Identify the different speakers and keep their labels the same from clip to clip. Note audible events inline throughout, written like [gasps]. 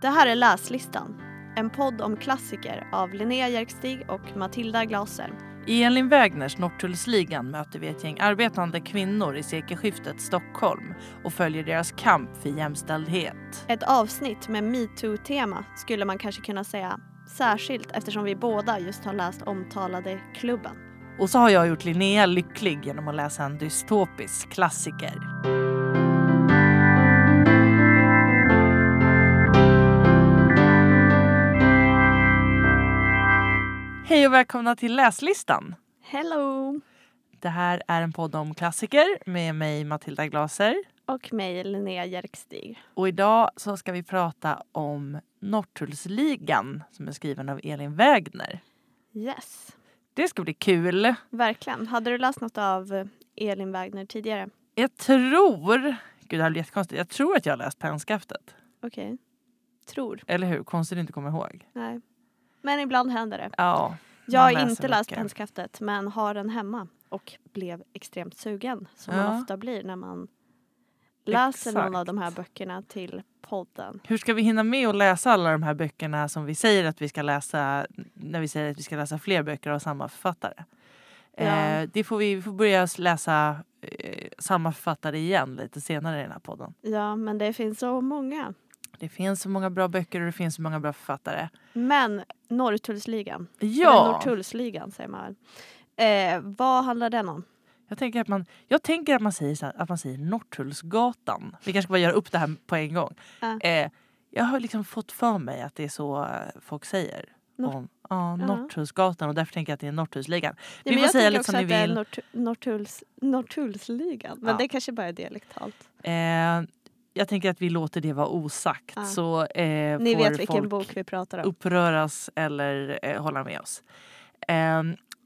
Speaker 1: Det här är Läslistan, en podd om klassiker av Linnea Jerkstig och Matilda Glaser.
Speaker 2: I Elin Wägners Norrtullsligan möter vi ett gäng arbetande kvinnor i sekelskiftet Stockholm och följer deras kamp för jämställdhet.
Speaker 1: Ett avsnitt med metoo-tema skulle man kanske kunna säga. Särskilt eftersom vi båda just har läst omtalade Klubben.
Speaker 2: Och så har jag gjort Linnea lycklig genom att läsa en dystopisk klassiker. Hej och välkomna till Läslistan.
Speaker 1: Hello!
Speaker 2: Det här är en podd om klassiker med mig Matilda Glaser.
Speaker 1: Och mig Linnea Jerkstig.
Speaker 2: Och idag så ska vi prata om Norrtullsligan som är skriven av Elin Wägner.
Speaker 1: Yes,
Speaker 2: Det ska bli kul.
Speaker 1: verkligen. Hade du läst något av Elin Wägner tidigare?
Speaker 2: Jag tror, gud det här blir jättekonstigt, jag tror att jag har läst Pennskaftet.
Speaker 1: Okej. Tror.
Speaker 2: Eller hur? Konstigt att inte komma ihåg.
Speaker 1: Nej. Men ibland händer det.
Speaker 2: Ja.
Speaker 1: Jag har inte läst
Speaker 2: mycket.
Speaker 1: Pennskaftet men har den hemma och blev extremt sugen som
Speaker 2: Ja.
Speaker 1: man ofta blir när man läser någon
Speaker 2: Exakt.
Speaker 1: av de här böckerna till podden.
Speaker 2: Hur ska vi hinna med att läsa alla de här böckerna som vi säger att vi ska läsa när vi säger att vi ska läsa fler böcker av samma författare?
Speaker 1: Ja.
Speaker 2: Eh, det får vi, vi får börja läsa eh, samma författare igen lite senare i den här podden.
Speaker 1: Ja, men det finns så många.
Speaker 2: Det finns så många bra böcker och det finns så många bra författare.
Speaker 1: Men Norrtullsligan, eller
Speaker 2: Ja,
Speaker 1: Norrtullsligan säger man väl. Eh, vad handlar den om?
Speaker 2: jag tänker att man, jag tänker att man säger, så här, att man säger Norrtullsgatan. Vi kanske ska bara göra upp det här på en gång.
Speaker 1: Ja.
Speaker 2: Eh, jag har liksom fått för mig att det är så eh, folk säger.
Speaker 1: Nor-
Speaker 2: om, ja. Norrtullsgatan och därför tänker jag att det är Norrtullsligan.
Speaker 1: Ja,
Speaker 2: Vi
Speaker 1: men
Speaker 2: får
Speaker 1: jag
Speaker 2: säga
Speaker 1: tänker
Speaker 2: lite
Speaker 1: också
Speaker 2: som ni
Speaker 1: att det är Norrtulls, Norrtullsligan. Men
Speaker 2: Ja.
Speaker 1: det kanske bara är dialektalt.
Speaker 2: Eh, jag tänker att vi låter det vara osagt.
Speaker 1: Ja.
Speaker 2: Så eh,
Speaker 1: Ni
Speaker 2: får
Speaker 1: vet vilken bok vi pratar om.
Speaker 2: uppröras eller eh, hålla med oss. Eh,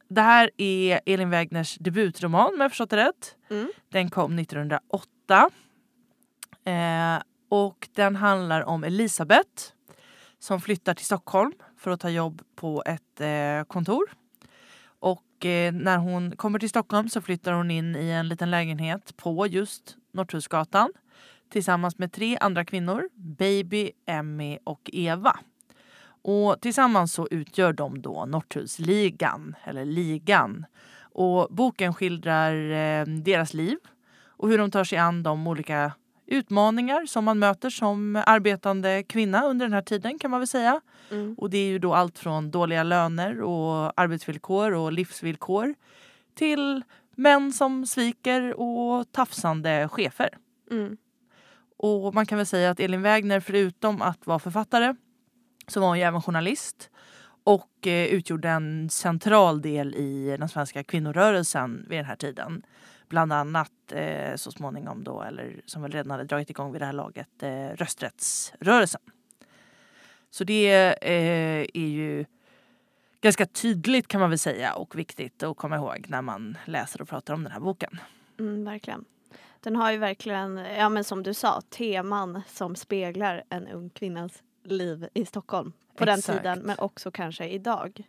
Speaker 2: det här är Elin Wägners debutroman om jag förstått det rätt.
Speaker 1: Mm.
Speaker 2: Den kom 1908. Eh, och den handlar om Elisabeth som flyttar till Stockholm för att ta jobb på ett eh, kontor. Och eh, när hon kommer till Stockholm så flyttar hon in i en liten lägenhet på just Norrtullsgatan tillsammans med tre andra kvinnor, Baby, Emmy och Eva. Och tillsammans så utgör de då Norrtullsligan, eller ligan. Och boken skildrar eh, deras liv och hur de tar sig an de olika utmaningar som man möter som arbetande kvinna under den här tiden kan man väl säga.
Speaker 1: Mm.
Speaker 2: Och det är ju då allt från dåliga löner och arbetsvillkor och livsvillkor till män som sviker och tafsande chefer.
Speaker 1: Mm.
Speaker 2: Och man kan väl säga att Elin Wägner förutom att vara författare så var hon ju även journalist och eh, utgjorde en central del i den svenska kvinnorörelsen vid den här tiden. Bland annat eh, så småningom då, eller som väl redan hade dragit igång vid det här laget, eh, rösträttsrörelsen. Så det eh, är ju ganska tydligt kan man väl säga och viktigt att komma ihåg när man läser och pratar om den här boken.
Speaker 1: Mm, verkligen. Den har ju verkligen, ja men som du sa, teman som speglar en ung kvinnas liv i Stockholm på den
Speaker 2: Exakt.
Speaker 1: tiden men också kanske idag.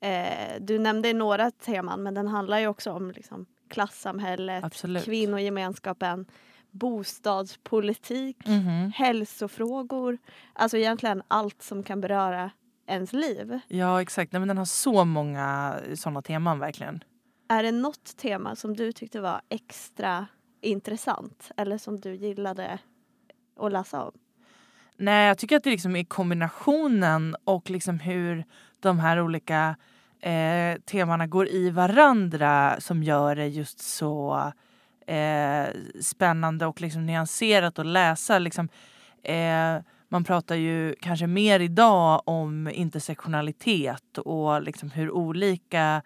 Speaker 1: Eh, du nämnde några teman men den handlar ju också om liksom, klassamhället,
Speaker 2: Absolut.
Speaker 1: kvinnogemenskapen, bostadspolitik,
Speaker 2: Mhm.
Speaker 1: hälsofrågor. Alltså egentligen allt som kan beröra ens liv.
Speaker 2: Ja exakt, Nej, men den har så många sådana teman verkligen.
Speaker 1: Är det något tema som du tyckte var extra intressant eller som du gillade att läsa om?
Speaker 2: Nej, jag tycker att det liksom är kombinationen och liksom hur de här olika eh, temana går i varandra som gör det just så eh, spännande och liksom nyanserat att läsa. Liksom, eh, man pratar ju kanske mer idag om intersektionalitet och liksom hur olika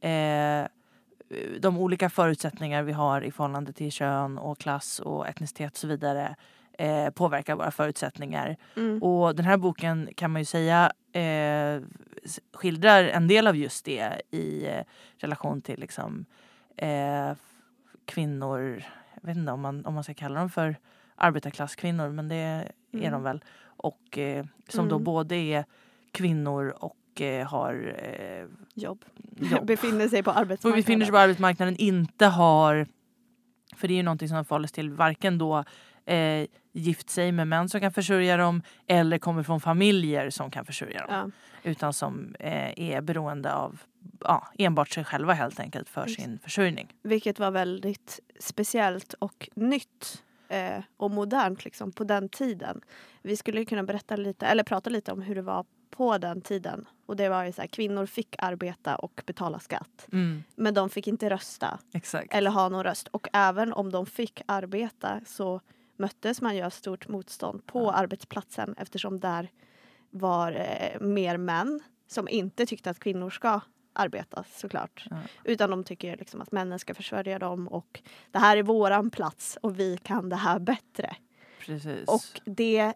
Speaker 2: eh, de olika förutsättningar vi har i förhållande till kön och klass och etnicitet och så vidare eh, påverkar våra förutsättningar.
Speaker 1: Mm.
Speaker 2: Och den här boken kan man ju säga eh, skildrar en del av just det i eh, relation till liksom, eh, kvinnor, jag vet inte om man, om man ska kalla dem för arbetarklasskvinnor men det är
Speaker 1: Mm.
Speaker 2: de väl. Och eh, som då
Speaker 1: Mm.
Speaker 2: både är kvinnor och eh, har eh,
Speaker 1: Jobb.
Speaker 2: jobb. [laughs]
Speaker 1: Befinner sig på
Speaker 2: Och
Speaker 1: arbetsmarknaden.
Speaker 2: befinner sig på arbetsmarknaden inte har, för det är ju någonting som förhåller sig till varken då eh, gift sig med män som kan försörja dem eller kommer från familjer som kan försörja dem.
Speaker 1: Ja.
Speaker 2: Utan som eh, är beroende av ja, enbart sig själva helt enkelt för
Speaker 1: Just.
Speaker 2: sin försörjning.
Speaker 1: Vilket var väldigt speciellt och nytt eh, och modernt liksom, på den tiden. Vi skulle kunna berätta lite, eller prata lite om hur det var på den tiden. Och det var ju så här, kvinnor fick arbeta och betala skatt.
Speaker 2: Mm,
Speaker 1: Men de fick inte rösta
Speaker 2: exakt.
Speaker 1: eller ha någon röst. Och även om de fick arbeta så möttes man ju av stort motstånd på
Speaker 2: Ja.
Speaker 1: arbetsplatsen eftersom där var eh, mer män som inte tyckte att kvinnor ska arbeta såklart.
Speaker 2: Ja.
Speaker 1: Utan de tycker liksom att männen ska försörja dem och det här är våran plats och vi kan det här bättre.
Speaker 2: Precis.
Speaker 1: Och det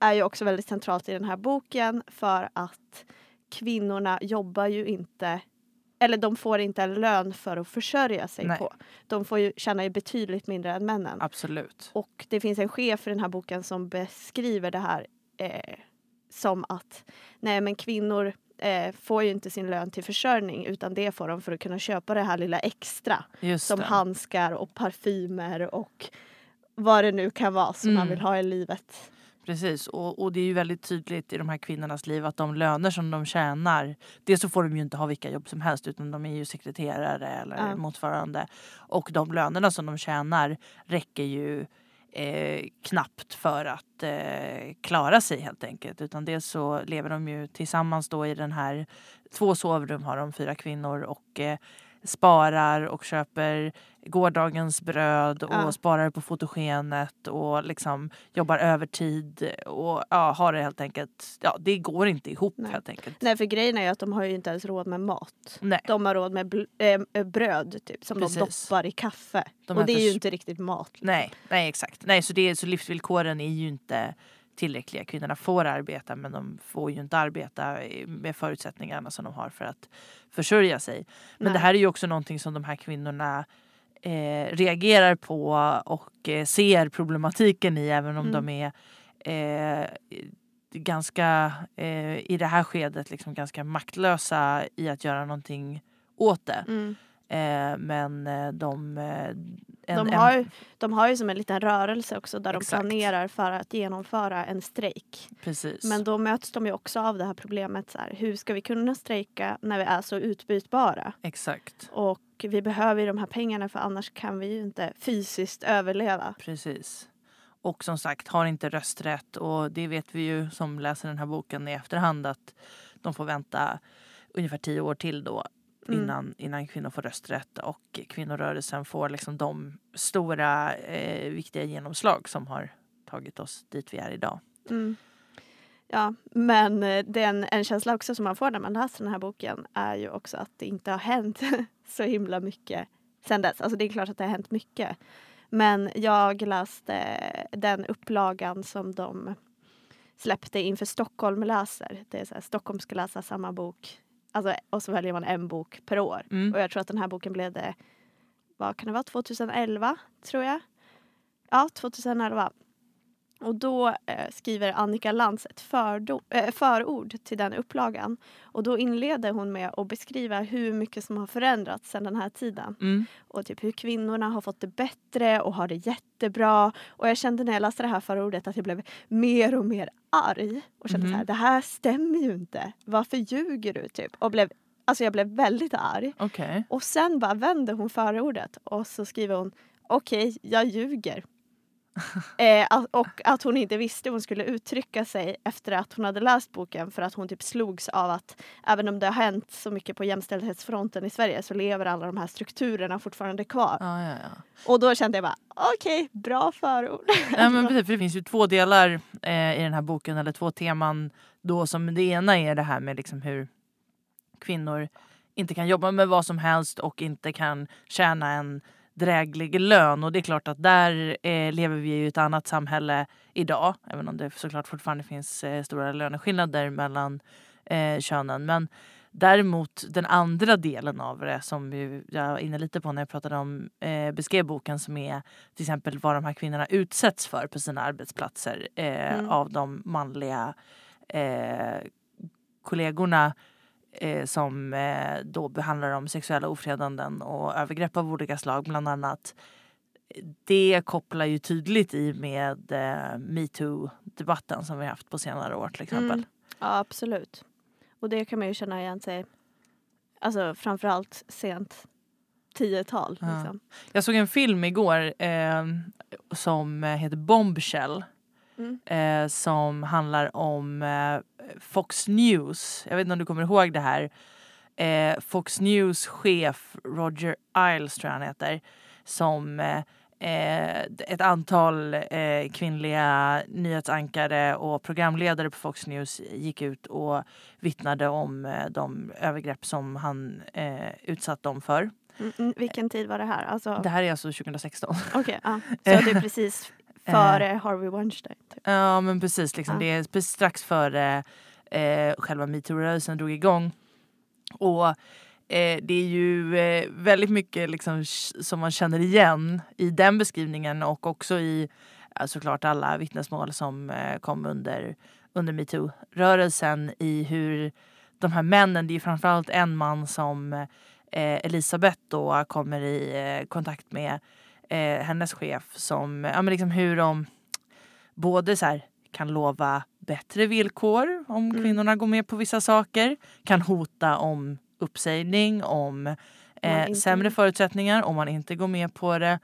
Speaker 1: är ju också väldigt centralt i den här boken för att kvinnorna jobbar ju inte eller de får inte en lön för att försörja sig
Speaker 2: Nej.
Speaker 1: på. De får ju tjäna ju betydligt mindre än männen.
Speaker 2: Absolut.
Speaker 1: Och det finns en chef i den här boken som beskriver det här eh, som att nej men kvinnor eh, får ju inte sin lön till försörjning utan det får de för att kunna köpa det här lilla extra.
Speaker 2: Just
Speaker 1: Som
Speaker 2: det.
Speaker 1: handskar och parfymer och vad det nu kan vara som man
Speaker 2: Mm.
Speaker 1: vill ha i livet.
Speaker 2: Precis, och, och det är ju väldigt tydligt i de här kvinnornas liv att de löner som de tjänar, dels så får de ju inte ha vilka jobb som helst utan de är ju sekreterare eller
Speaker 1: Ja.
Speaker 2: motsvarande. Och de lönerna som de tjänar räcker ju eh, knappt för att eh, klara sig helt enkelt. Utan dels så lever de ju tillsammans då i den här, två sovrum har de fyra kvinnor och eh, sparar och köper gårdagens bröd och
Speaker 1: Ja.
Speaker 2: sparar på fotogenet och liksom jobbar övertid och ja, har det helt enkelt, ja det går inte ihop
Speaker 1: Nej.
Speaker 2: helt enkelt.
Speaker 1: Nej för grejen är ju att de har ju inte ens råd med mat.
Speaker 2: Nej,
Speaker 1: De har råd med eh, bröd typ som de
Speaker 2: Precis.
Speaker 1: doppar i kaffe.
Speaker 2: De
Speaker 1: och det är ju inte riktigt mat.
Speaker 2: nej, nej exakt. Nej så, det, så livsvillkoren är ju inte tillräckliga. Kvinnorna får arbeta men de får ju inte arbeta med förutsättningarna som de har för att försörja sig. Men
Speaker 1: Nej.
Speaker 2: det här är ju också någonting som de här kvinnorna eh, reagerar på och eh, ser problematiken i även om
Speaker 1: Mm.
Speaker 2: de är eh, ganska eh, i det här skedet liksom ganska maktlösa i att göra någonting åt det.
Speaker 1: Mm.
Speaker 2: Eh, men eh, de... Eh, en,
Speaker 1: De,
Speaker 2: en-
Speaker 1: har ju, de har ju som en liten rörelse också där
Speaker 2: Exakt.
Speaker 1: de planerar för att genomföra en strejk.
Speaker 2: precis.
Speaker 1: Men då möts de ju också av det här problemet. Så här, hur ska vi kunna strejka när vi är så utbytbara?
Speaker 2: Exakt.
Speaker 1: Och vi behöver ju de här pengarna för annars kan vi ju inte fysiskt överleva.
Speaker 2: Precis. Och som sagt, har inte rösträtt och det vet vi ju som läser den här boken i efterhand att de får vänta ungefär tio år till då
Speaker 1: Mm.
Speaker 2: innan, innan kvinnor får rösträtt och kvinnorörelsen får liksom de stora eh, viktiga genomslag som har tagit oss dit vi är idag.
Speaker 1: Mm. Ja, men eh, den, en känsla också som man får när man läser den här boken är ju också att det inte har hänt [laughs] så himla mycket sen dess. Alltså det är klart att det har hänt mycket. Men jag läste den upplagan som de släppte inför Stockholm läser. Det är så här, Stockholm ska läsa samma bok. Alltså, och så väljer man en bok per år.
Speaker 2: Mm.
Speaker 1: Och jag tror att den här boken blev det, vad kan det vara, 2011 tror jag. Ja, 2011. Och då eh, skriver Annika Lantz ett fördo- eh, förord till den upplagan. Och då inleder hon med att beskriva hur mycket som har förändrats sedan den här tiden.
Speaker 2: Mm.
Speaker 1: Och typ hur kvinnorna har fått det bättre och har det jättebra. Och jag kände när jag läste det här förordet att jag blev mer och mer arg. Och kände
Speaker 2: Mhm.
Speaker 1: så här, det här stämmer ju inte. Varför ljuger du? Typ. Och blev, alltså jag blev väldigt arg.
Speaker 2: Okej.
Speaker 1: Och sen bara vänder hon förordet och så skriver hon okej, jag ljuger. [laughs] eh, och att hon inte visste hur hon skulle uttrycka sig efter att hon hade läst boken för att hon typ slogs av att även om det har hänt så mycket på jämställdhetsfronten i Sverige så lever alla de här strukturerna fortfarande kvar.
Speaker 2: Ja, ja, ja.
Speaker 1: Och då kände jag bara okej, bra förord. [laughs]
Speaker 2: Nej, men precis, för det finns ju två delar eh, i den här boken, eller två teman. Då som det ena är det här med liksom hur kvinnor inte kan jobba med vad som helst och inte kan tjäna en dräglig lön. Och det är klart att där eh, lever vi i ett annat samhälle idag. Även om det såklart fortfarande finns eh, stora löneskillnader mellan eh, könen. Men däremot den andra delen av det som jag var inne lite på när jag pratade om eh, beskrev boken som är till exempel vad de här kvinnorna utsätts för på sina arbetsplatser eh,
Speaker 1: Mm.
Speaker 2: av de manliga eh, kollegorna eh, som eh, då behandlar om sexuella ofredanden och övergrepp av olika slag. Bland annat det kopplar ju tydligt i med eh, metoo-debatten som vi haft på senare år till exempel.
Speaker 1: Mm. Ja, absolut. Och det kan man ju känna igen sig Alltså framförallt sent 10-tal.
Speaker 2: Ja.
Speaker 1: Liksom.
Speaker 2: Jag såg en film igår eh, som heter Bombshell.
Speaker 1: Mm.
Speaker 2: Eh, som handlar om eh, Fox News. Jag vet inte om du kommer ihåg det här. Eh, Fox News chef Roger Ailes tror jag han heter. Som eh, eh, ett antal eh, kvinnliga nyhetsankare och programledare på Fox News gick ut och vittnade om de övergrepp som han utsatt dem för.
Speaker 1: Mm, mm, vilken tid var det här? Alltså,
Speaker 2: Det här är alltså 2016.
Speaker 1: Okej, ja. [laughs] Så det är precis före Harvey Weinstein. Typ.
Speaker 2: Ja men precis, liksom,
Speaker 1: Ja.
Speaker 2: det är strax före eh, själva metoo-rörelsen drog igång. Och eh, det är ju eh, väldigt mycket liksom, som man känner igen i den beskrivningen och också i såklart alla vittnesmål som eh, kom under, under metoo-rörelsen i hur de här männen, det är framförallt en man som eh, Elisabeth då kommer i eh, kontakt med eh, hennes chef som, ja men liksom hur de både så här, kan lova bättre villkor om
Speaker 1: Mm.
Speaker 2: kvinnorna går med på vissa saker, kan hota om uppsägning, om eh, sämre förutsättningar om man inte går med på det.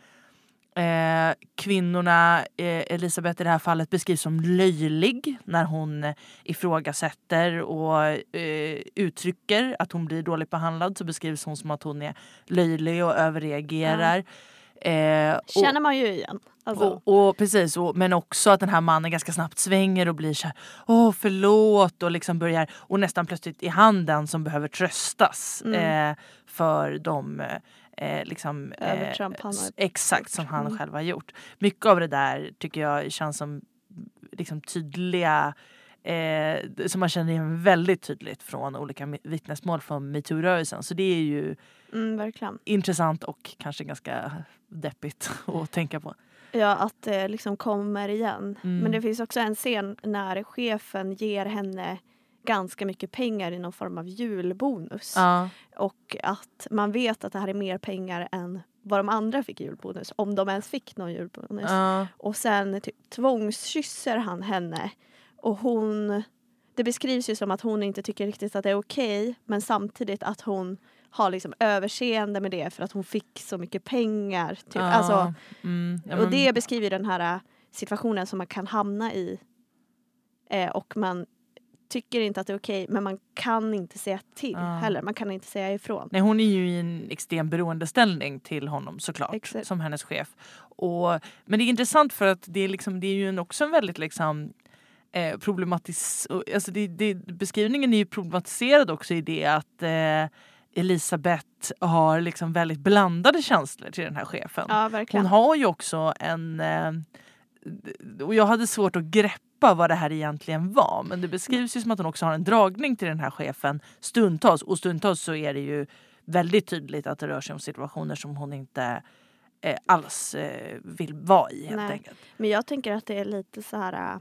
Speaker 2: Eh, kvinnorna, eh, Elisabeth i det här fallet beskrivs som löjlig när hon ifrågasätter och eh, uttrycker att hon blir dåligt behandlad så beskrivs hon som att hon är löjlig och överreagerar. Eh, och-
Speaker 1: Känner man ju igen. Alltså,
Speaker 2: och, och precis, och, men också att den här mannen ganska snabbt svänger och blir så här, åh förlåt och liksom börjar och nästan plötsligt i handen som behöver tröstas
Speaker 1: Mm.
Speaker 2: eh, för de eh, liksom,
Speaker 1: Övertramp han har
Speaker 2: exakt som han
Speaker 1: Mm.
Speaker 2: själv har gjort. Mycket av det där tycker jag känns som liksom tydliga eh, som man känner igen väldigt tydligt från olika vittnesmål från metoo-rörelsen. Så det är ju
Speaker 1: mm,
Speaker 2: intressant och kanske ganska deppigt [laughs] att tänka på.
Speaker 1: Ja, att det liksom kommer igen.
Speaker 2: Mm.
Speaker 1: Men det finns också en scen när chefen ger henne ganska mycket pengar i någon form av julbonus.
Speaker 2: Ja.
Speaker 1: Och att man vet att det här är mer pengar än vad de andra fick i julbonus. Om de ens fick någon julbonus.
Speaker 2: Ja.
Speaker 1: Och sen typ, tvångskysser han henne. Och hon... Det beskrivs ju som att hon inte tycker riktigt att det är okej men samtidigt att hon har liksom överseende med det för att hon fick så mycket pengar. Typ.
Speaker 2: Ja,
Speaker 1: Alltså,
Speaker 2: mm, ja,
Speaker 1: och det beskriver den här äh, situationen som man kan hamna i. Eh, och man tycker inte att det är okej men man kan inte säga till
Speaker 2: Ja.
Speaker 1: heller. Man kan inte säga ifrån.
Speaker 2: Nej, hon är ju i en extrem beroendeställning till honom såklart,
Speaker 1: Exakt.
Speaker 2: som hennes chef. Och, men det är intressant för att det är, liksom, det är ju en, också en väldigt liksom, eh, problematis... Alltså det, det, beskrivningen är ju problematiserad också i det att eh, Elisabeth har liksom väldigt blandade känslor till den här chefen.
Speaker 1: Ja.
Speaker 2: Hon har ju också en... Eh, och jag hade svårt att greppa vad det här egentligen var. Men det beskrivs ju som att hon också har en dragning till den här chefen stundtals. Och stundtals så är det ju väldigt tydligt att det rör sig om situationer som hon inte eh, alls eh, vill vara i helt
Speaker 1: Nej.
Speaker 2: enkelt.
Speaker 1: Men jag tänker att det är lite så här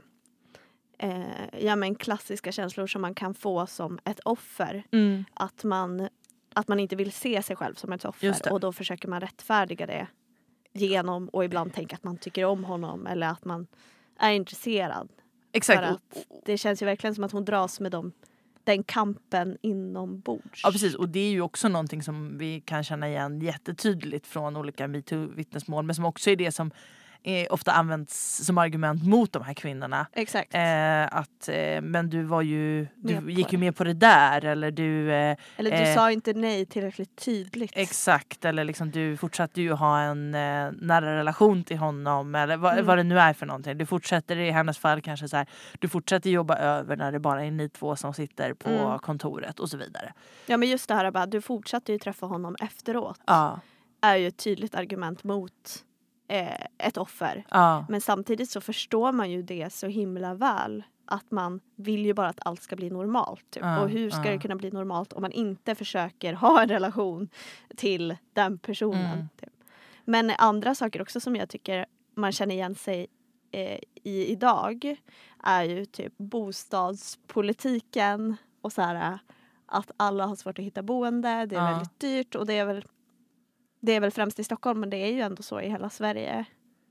Speaker 1: eh, ja, men klassiska känslor som man kan få som ett offer.
Speaker 2: Mm.
Speaker 1: Att man, att man inte vill se sig själv som ett offer och då försöker man rättfärdiga det genom och ibland tänka att man tycker om honom eller att man är intresserad.
Speaker 2: Exakt.
Speaker 1: För att det känns ju verkligen som att hon dras med dem, den kampen inombords.
Speaker 2: Ja precis och det är ju också någonting som vi kan känna igen jättetydligt från olika metoo-vittnesmål men som också är det som eh, ofta används som argument mot de här kvinnorna.
Speaker 1: Exakt.
Speaker 2: Eh, att eh, men du var ju, du gick ju med på det där eller du eh,
Speaker 1: eller du
Speaker 2: eh,
Speaker 1: sa inte nej tillräckligt tydligt.
Speaker 2: exakt eller liksom du fortsatte ju ha en eh, nära relation till honom eller vad,
Speaker 1: Mm.
Speaker 2: vad det nu är för någonting. Du fortsätter i hennes fall kanske så här, du fortsätter jobba över när det bara är ni två som sitter på
Speaker 1: Mm.
Speaker 2: kontoret och så vidare.
Speaker 1: Ja men just det här bara, du fortsatte ju träffa honom efteråt.
Speaker 2: Ja,
Speaker 1: är ju ett tydligt argument mot eh, ett offer.
Speaker 2: ja,
Speaker 1: Men samtidigt så förstår man ju det så himla väl. Att man vill ju bara att allt ska bli normalt. Typ.
Speaker 2: Ja,
Speaker 1: och hur ska
Speaker 2: ja.
Speaker 1: det kunna bli normalt om man inte försöker ha en relation till den personen.
Speaker 2: Mm.
Speaker 1: Typ. Men andra saker också som jag tycker man känner igen sig eh, i idag är ju typ bostadspolitiken och så här att alla har svårt att hitta boende, det är
Speaker 2: Ja.
Speaker 1: väldigt dyrt och det är väl det är väl främst i Stockholm men det är ju ändå så i hela Sverige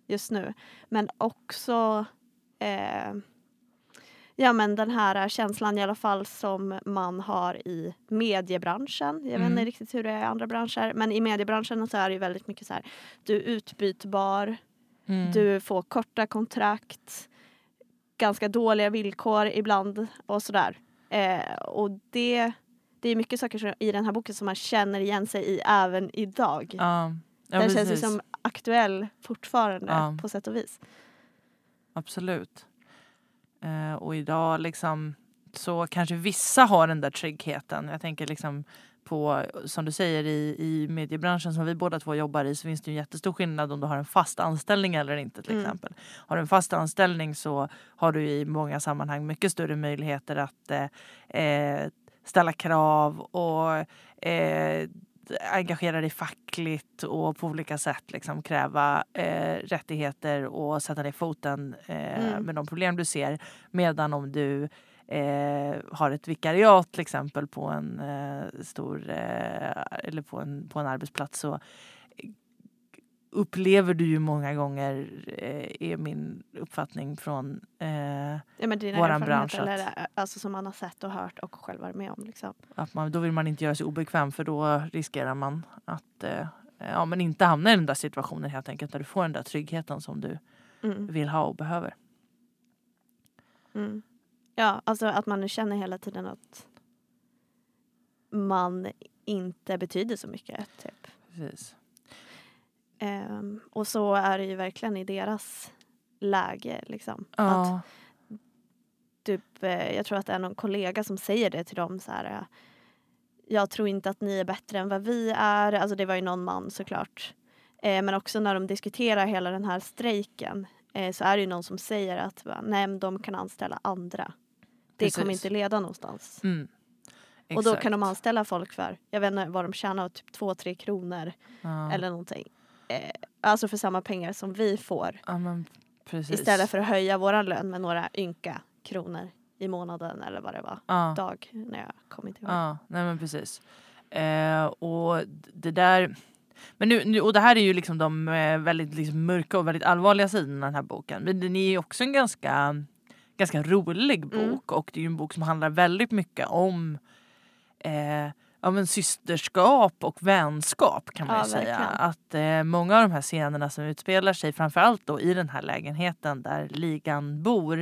Speaker 1: just nu. Men också eh, ja, men den här känslan i alla fall som man har i mediebranschen. Jag vet inte
Speaker 2: Mm.
Speaker 1: riktigt hur det är i andra branscher men i mediebranschen så är det ju väldigt mycket så här du är utbytbar,
Speaker 2: Mm.
Speaker 1: du får korta kontrakt, ganska dåliga villkor ibland och sådär. Eh, och det, det är mycket saker i den här boken som man känner igen sig i även idag.
Speaker 2: Ja, ja
Speaker 1: den känns
Speaker 2: precis.
Speaker 1: som aktuell fortfarande
Speaker 2: Ja.
Speaker 1: på sätt och vis.
Speaker 2: Absolut. Eh, och idag liksom så kanske vissa har den där tryggheten. Jag tänker liksom på, som du säger i, i mediebranschen som vi båda två jobbar i så finns det en jättestor skillnad om du har en fast anställning eller inte till
Speaker 1: Mm.
Speaker 2: exempel. Har du en fast anställning så har du i många sammanhang mycket större möjligheter att eh, eh, ställa krav och eh, engagera dig fackligt och på olika sätt liksom kräva eh, rättigheter och sätta ner foten eh,
Speaker 1: Mm.
Speaker 2: med de problem du ser. Medan om du eh, har ett vikariat till exempel på en eh, stor eh, eller på en, på en arbetsplats så upplever du ju många gånger, eh, är min uppfattning från eh,
Speaker 1: Ja, men
Speaker 2: Våran bransch
Speaker 1: eller, eh, alltså, som man har sett och hört och själv varit med om. Liksom.
Speaker 2: att man, då vill man inte göra sig obekväm för då riskerar man att eh, ja, men inte hamna i den där situationen helt enkelt där du får den där tryggheten som du
Speaker 1: Mm.
Speaker 2: vill ha och behöver.
Speaker 1: Mm. Ja, alltså att man nu känner hela tiden att man inte betyder så mycket. Typ.
Speaker 2: Precis.
Speaker 1: Ehm, och så är det ju verkligen i deras läge. Liksom. Att
Speaker 2: Ja,
Speaker 1: typ, eh, jag tror att det är någon kollega som säger det till dem. Så här, eh, jag tror inte att ni är bättre än vad vi är. Alltså det var ju någon man såklart. Eh, men också när de diskuterar hela den här strejken eh, så är det ju någon som säger att nej, de kan anställa andra. Det kommer
Speaker 2: Precis.
Speaker 1: inte leda någonstans.
Speaker 2: mm.
Speaker 1: Och då kan de anställa folk för, jag vet inte vad de tjänar, typ två, tre kronor
Speaker 2: ja.
Speaker 1: eller någonting. Eh, alltså för samma pengar som vi får.
Speaker 2: ja, men.
Speaker 1: Istället för att höja våran lön med några ynka kronor i månaden eller vad det var.
Speaker 2: ja.
Speaker 1: Dag när jag kommer inte ihåg.
Speaker 2: Ja, nej men precis. Eh, och det där... Men nu, nu, och det här är ju liksom de eh, väldigt liksom mörka och väldigt allvarliga sidorna av den här boken. Men den är ju också en ganska, ganska rolig bok
Speaker 1: Mm.
Speaker 2: och det är ju en bok som handlar väldigt mycket om eh, ja, men systerskap och vänskap kan man
Speaker 1: Ja,
Speaker 2: ju säga. Att eh, många av de här scenerna som utspelar sig framförallt då i den här lägenheten där ligan bor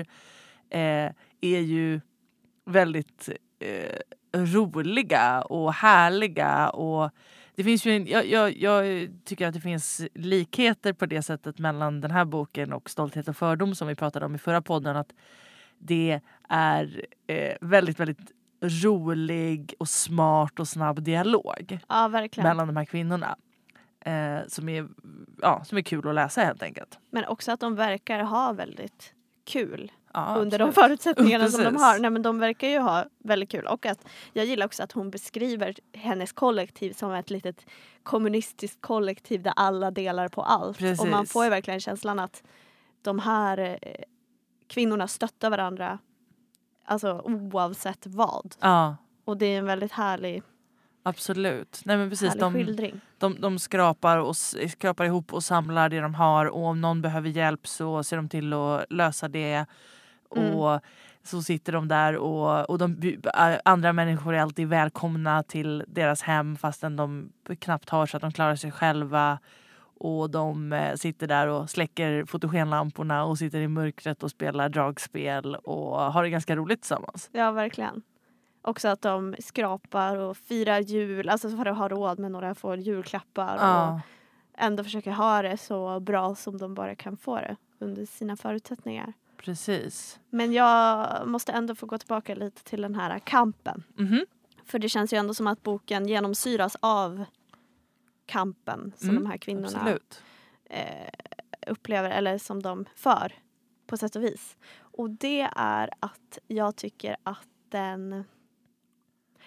Speaker 2: eh, är ju väldigt eh, roliga och härliga. Och det finns ju en, jag, jag, jag tycker att det finns likheter på det sättet mellan den här boken och Stolthet och fördom som vi pratade om i förra podden. Att det är eh, väldigt, väldigt rolig och smart och snabb dialog
Speaker 1: Ja,
Speaker 2: mellan de här kvinnorna. Eh, som, är, ja, som är kul att läsa helt enkelt.
Speaker 1: Men också att de verkar ha väldigt kul
Speaker 2: Ja,
Speaker 1: under de
Speaker 2: absolut.
Speaker 1: förutsättningarna [laughs] som de
Speaker 2: Precis.
Speaker 1: har. Nej, men de verkar ju ha väldigt kul. Och att jag gillar också att hon beskriver hennes kollektiv som ett litet kommunistiskt kollektiv där alla delar på allt. Och man
Speaker 2: Precis.
Speaker 1: får ju verkligen känslan att de här eh, kvinnorna stöttar varandra alltså oavsett vad.
Speaker 2: Ja,
Speaker 1: Och det är en väldigt härlig,
Speaker 2: absolut. Nej, men precis, de,
Speaker 1: skildring.
Speaker 2: de, de skrapar, och, skrapar ihop och samlar det de har och om någon behöver hjälp så ser de till att lösa det.
Speaker 1: Mm.
Speaker 2: Och så sitter de där och, och de, andra människor är alltid välkomna till deras hem fastän de knappt har så att de klarar sig själva. Och de eh, sitter där och släcker fotogenlamporna och sitter i mörkret och spelar dragspel och har det ganska roligt tillsammans.
Speaker 1: Ja, verkligen. Också att de skrapar och firar jul, alltså för att ha råd med några få julklappar. Och
Speaker 2: Ja,
Speaker 1: ändå försöker ha det så bra som de bara kan få det under sina förutsättningar.
Speaker 2: precis.
Speaker 1: Men jag måste ändå få gå tillbaka lite till den här kampen.
Speaker 2: Mhm.
Speaker 1: För det känns ju ändå som att boken genomsyras av kampen som
Speaker 2: Mm,
Speaker 1: de här kvinnorna eh, upplever eller som de för på sätt och vis. Och det är att jag tycker att den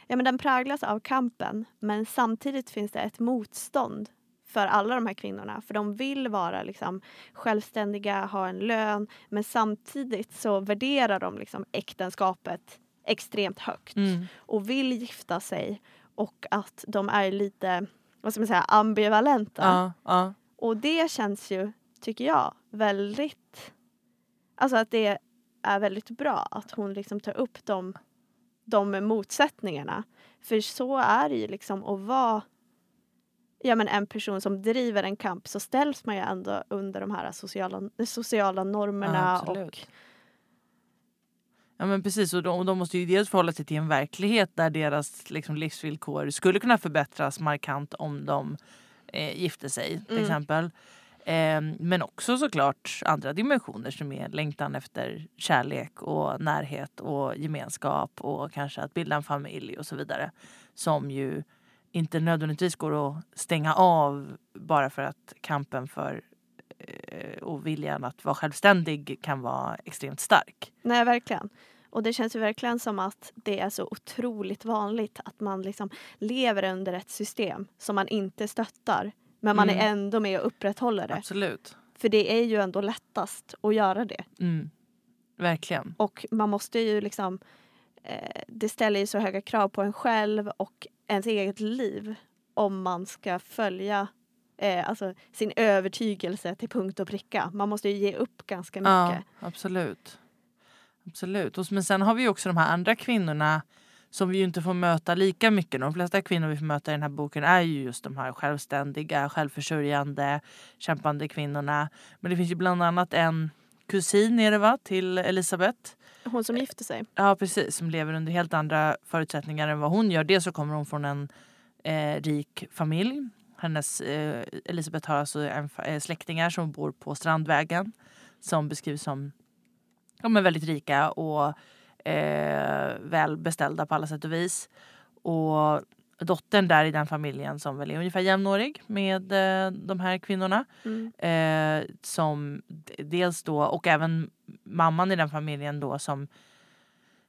Speaker 1: Ja, men den präglas av kampen men samtidigt finns det ett motstånd för alla de här kvinnorna. För de vill vara liksom, självständiga, ha en lön men samtidigt så värderar de liksom, äktenskapet extremt högt
Speaker 2: Mm.
Speaker 1: och vill gifta sig och att de är lite vad ska man säga, ambivalenta.
Speaker 2: Ja, ja.
Speaker 1: Och det känns ju, tycker jag, väldigt... Alltså att det är väldigt bra att hon liksom tar upp de, de motsättningarna. För så är det ju liksom att vara ja, men en person som driver en kamp så ställs man ju ändå under de här sociala, sociala normerna.
Speaker 2: Ja,
Speaker 1: och
Speaker 2: Ja men precis och de, de måste ju dels förhålla sig till en verklighet där deras liksom, livsvillkor skulle kunna förbättras markant om de eh, gifte sig till
Speaker 1: Mm.
Speaker 2: exempel. Eh, men också såklart andra dimensioner som är längtan efter kärlek och närhet och gemenskap och kanske att bilda en familj och så vidare. Som ju inte nödvändigtvis går att stänga av bara för att kampen för och viljan att vara självständig kan vara extremt stark.
Speaker 1: Nej, verkligen. Och det känns ju verkligen som att det är så otroligt vanligt att man liksom lever under ett system som man inte stöttar. Men man är
Speaker 2: Mm.
Speaker 1: ändå med och upprätthåller det.
Speaker 2: Absolut.
Speaker 1: För det är ju ändå lättast att göra det.
Speaker 2: Mm. Verkligen.
Speaker 1: Och man måste ju liksom... Eh, det ställer ju så höga krav på en själv och ens eget liv om man ska följa eh, alltså sin övertygelse till punkt och pricka. Man måste ju ge upp ganska
Speaker 2: Ja,
Speaker 1: mycket.
Speaker 2: absolut. Absolut. Och, men sen har vi också de här andra kvinnorna som vi inte får möta lika mycket. De flesta kvinnor vi får möta i den här boken är ju just de här självständiga, självförsörjande, kämpande kvinnorna. Men det finns ju bland annat en kusin är det va, till Elisabeth.
Speaker 1: Hon som gifter sig.
Speaker 2: Ja precis, som lever under helt andra förutsättningar än vad hon gör. Dels så kommer hon från en eh, rik familj. Hennes, eh, Elisabeth har alltså en, eh, släktingar som bor på Strandvägen. Som beskrivs som ja, men väldigt rika och eh, välbeställda på alla sätt och vis. Och dottern där i den familjen som väl är ungefär jämnårig med eh, de här kvinnorna.
Speaker 1: Mm.
Speaker 2: Eh, som dels då, och även mamman i den familjen då som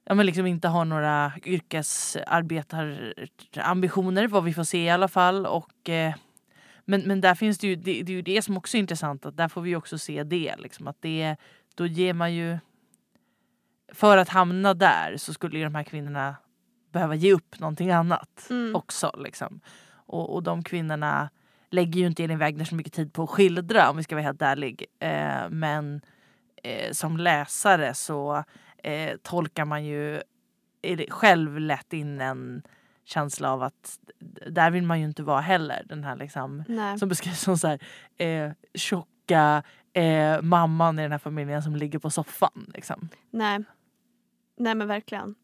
Speaker 2: ja, men liksom inte har några yrkesarbetarambitioner, vad vi får se i alla fall. Och, eh, men, men där finns det ju, det, det är ju det som också är intressant, att där får vi också se det. Liksom, att det då ger man ju... För att hamna där så skulle ju de här kvinnorna behöva ge upp någonting annat
Speaker 1: Mm.
Speaker 2: också. Liksom. Och, och de kvinnorna lägger ju inte Elin Wägner så mycket tid på att skildra om vi ska vara helt ärlig. Eh, men eh, som läsare så eh, tolkar man ju själv lätt in en känsla av att där vill man ju inte vara heller. Den här liksom,
Speaker 1: Nej.
Speaker 2: som beskrivs som så här, eh, tjocka eh, mamman i den här familjen som ligger på soffan. Liksom.
Speaker 1: Nej. Nej men verkligen.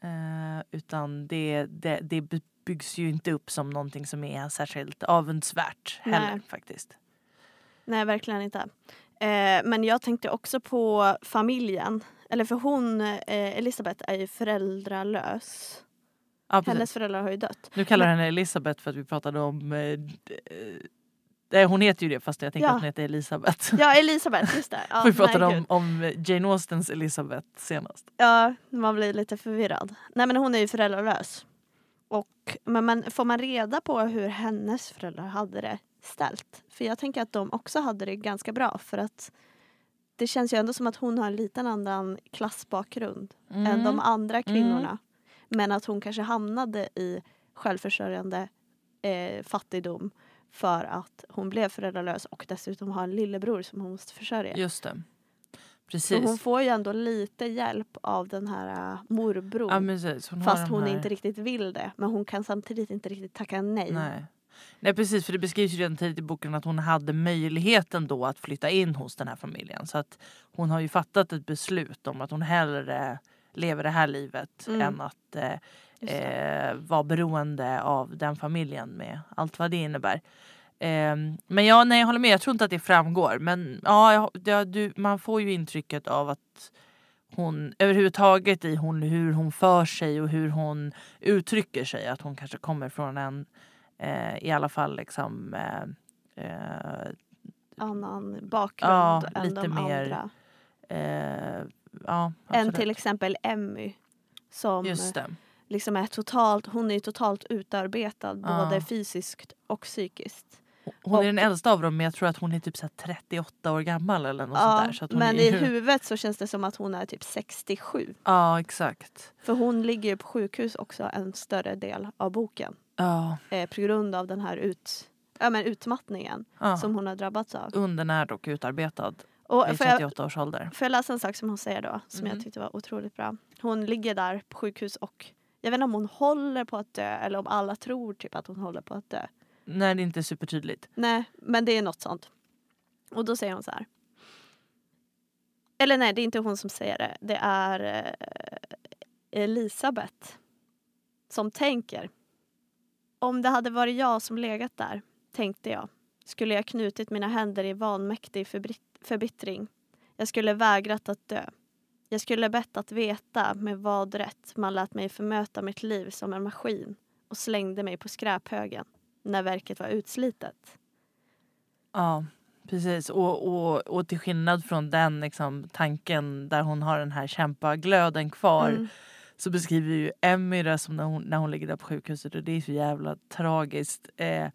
Speaker 2: Eh, utan det, det, det byggs ju inte upp som någonting som är särskilt avundsvärt heller
Speaker 1: Nej.
Speaker 2: faktiskt.
Speaker 1: Nej verkligen inte. Eh, men jag tänkte också på familjen. Eller för hon, eh, Elisabeth, är ju föräldralös.
Speaker 2: Ja, precis.
Speaker 1: Hennes föräldrar har ju dött.
Speaker 2: Nu kallar jag henne Elisabeth för att vi pratade om eh, d- eh, Nej, hon heter ju det fast jag tänker
Speaker 1: Ja.
Speaker 2: att hon heter Elisabeth.
Speaker 1: Ja, Elisabeth, just det. [laughs] Ja,
Speaker 2: vi pratade
Speaker 1: nej,
Speaker 2: om, om Jane Austens Elisabeth senast.
Speaker 1: Ja, man blir lite förvirrad. Nej men hon är ju föräldralös. Och, men man, får man reda på hur hennes föräldrar hade det ställt? För jag tänker att de också hade det ganska bra för att det känns ju ändå som att hon har en liten annan klassbakgrund än
Speaker 2: Mm.
Speaker 1: de andra kvinnorna. Men att hon kanske hamnade i självförsörjande eh, fattigdom för att hon blev föräldralös och dessutom har en lillebror som hon måste försörja.
Speaker 2: Just det.
Speaker 1: Så
Speaker 2: Precis.
Speaker 1: hon får ju ändå lite hjälp av den här uh, morbror.
Speaker 2: ja. Hon
Speaker 1: fast hon
Speaker 2: här...
Speaker 1: inte riktigt vill det. Men hon kan samtidigt inte riktigt tacka nej.
Speaker 2: Nej. Nej precis för det beskrivs ju redan tidigt i boken att hon hade möjligheten då att flytta in hos den här familjen. Så att hon har ju fattat ett beslut om att hon hellre lever det här livet
Speaker 1: Mm.
Speaker 2: än att eh, eh, vara beroende av den familjen med allt vad det innebär. Eh, men ja, nej jag håller med, jag tror inte att det framgår. Men ja, ja, du, man får ju intrycket av att hon överhuvudtaget i hon, hur hon för sig och hur hon uttrycker sig, att hon kanske kommer från en eh, i alla fall liksom eh, eh,
Speaker 1: Annan bakgrund
Speaker 2: Ja,
Speaker 1: än
Speaker 2: lite
Speaker 1: de
Speaker 2: mer
Speaker 1: andra.
Speaker 2: eh, ja,
Speaker 1: Än till exempel Emmy. Som liksom är totalt, hon är totalt utarbetad
Speaker 2: Ja.
Speaker 1: både fysiskt och psykiskt.
Speaker 2: Hon är den äldsta av dem men jag tror att hon är typ så här 38 år gammal eller något sånt där. Så att hon
Speaker 1: men
Speaker 2: är
Speaker 1: i huvudet så känns det som att hon är typ 67.
Speaker 2: Ja exakt.
Speaker 1: För hon ligger ju på sjukhus också en större del av boken.
Speaker 2: Ja,
Speaker 1: eh, på grund av den här ut, ja, men utmattningen
Speaker 2: ja.
Speaker 1: som hon har drabbats av.
Speaker 2: Undernärd och utarbetad
Speaker 1: Och
Speaker 2: i
Speaker 1: får, jag,
Speaker 2: 38 års ålder.
Speaker 1: får jag läsa en sak som hon säger då som
Speaker 2: Mhm.
Speaker 1: jag tyckte var otroligt bra. Hon ligger där på sjukhus och jag vet inte om hon håller på att dö eller om alla tror typ att hon håller på att dö.
Speaker 2: Nej, det är inte supertydligt.
Speaker 1: Nej, men det är något sånt. Och då säger hon så här. Eller nej, det är inte hon som säger det. Det är eh, Elisabeth som tänker. Om det hade varit jag som legat där, tänkte jag, skulle jag knutit mina händer i vanmäktig förbittring. Jag skulle vägrat att dö. Jag skulle bett att veta med vad rätt man lät mig förmöta mitt liv som en maskin och slängde mig på skräphögen när verket var utslitet.
Speaker 2: Ja, precis. Och, och, och till skillnad från den liksom, tanken där hon har den här kämpaglöden kvar
Speaker 1: Mm.
Speaker 2: Så beskriver ju Emmy det som när hon, när hon ligger där på sjukhuset och det är så jävla tragiskt. Eh,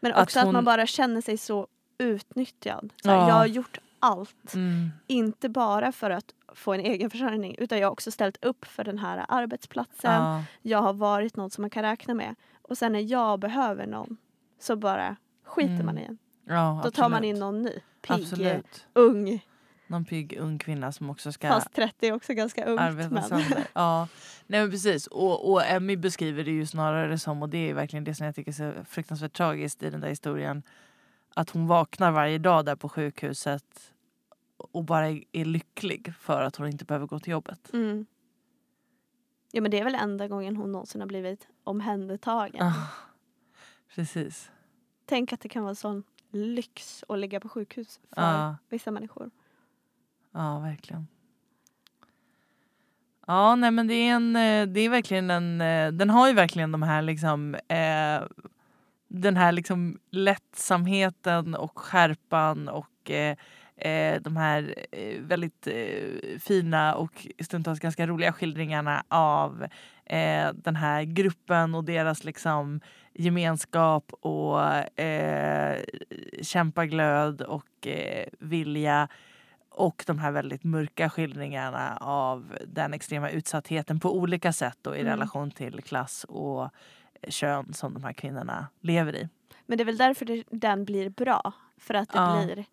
Speaker 1: Men
Speaker 2: Att
Speaker 1: också att,
Speaker 2: hon-
Speaker 1: man bara känner sig så utnyttjad. Så här,
Speaker 2: Ja.
Speaker 1: Jag har gjort allt.
Speaker 2: mm,
Speaker 1: Inte bara för att få en egen försörjning utan jag har också ställt upp för den här arbetsplatsen.
Speaker 2: ja,
Speaker 1: Jag har varit någon som man kan räkna med. Och sen när jag behöver någon så bara skiter
Speaker 2: Mm.
Speaker 1: man i en.
Speaker 2: ja,
Speaker 1: Då tar man
Speaker 2: absolut.
Speaker 1: in någon ny. Pigg,
Speaker 2: Absolut.
Speaker 1: ung.
Speaker 2: Någon pigg ung kvinna som också ska
Speaker 1: Fast 30 är också ganska ungt.
Speaker 2: arbeta
Speaker 1: Men.
Speaker 2: sönder. Ja, nej men precis. Och, och Emmy beskriver det ju snarare som, och det är verkligen det som jag tycker är så fruktansvärt tragiskt i den där historien, att hon vaknar varje dag där på sjukhuset och bara är, lycklig för att hon inte behöver gå till jobbet.
Speaker 1: Mm. Ja men det är väl enda gången hon någonsin har blivit omhändertagen.
Speaker 2: Ah, precis.
Speaker 1: Tänk att det kan vara sån lyx att ligga på sjukhus för
Speaker 2: Ja,
Speaker 1: vissa människor
Speaker 2: ja, verkligen. Ja, nej men det är en, eh, det är verkligen en, eh, den har ju verkligen de här liksom, eh, den här liksom lättsamheten och skärpan och eh, eh de här väldigt eh, fina och stundtals ganska roliga skildringarna av eh, den här gruppen och deras liksom gemenskap och eh, kämpaglöd och eh, vilja och de här väldigt mörka skildringarna av den extrema utsattheten på olika sätt och i
Speaker 1: Mm.
Speaker 2: relation till klass och kön som de här kvinnorna lever i.
Speaker 1: Men det är väl därför det, den blir bra. För att det
Speaker 2: Ja.
Speaker 1: blir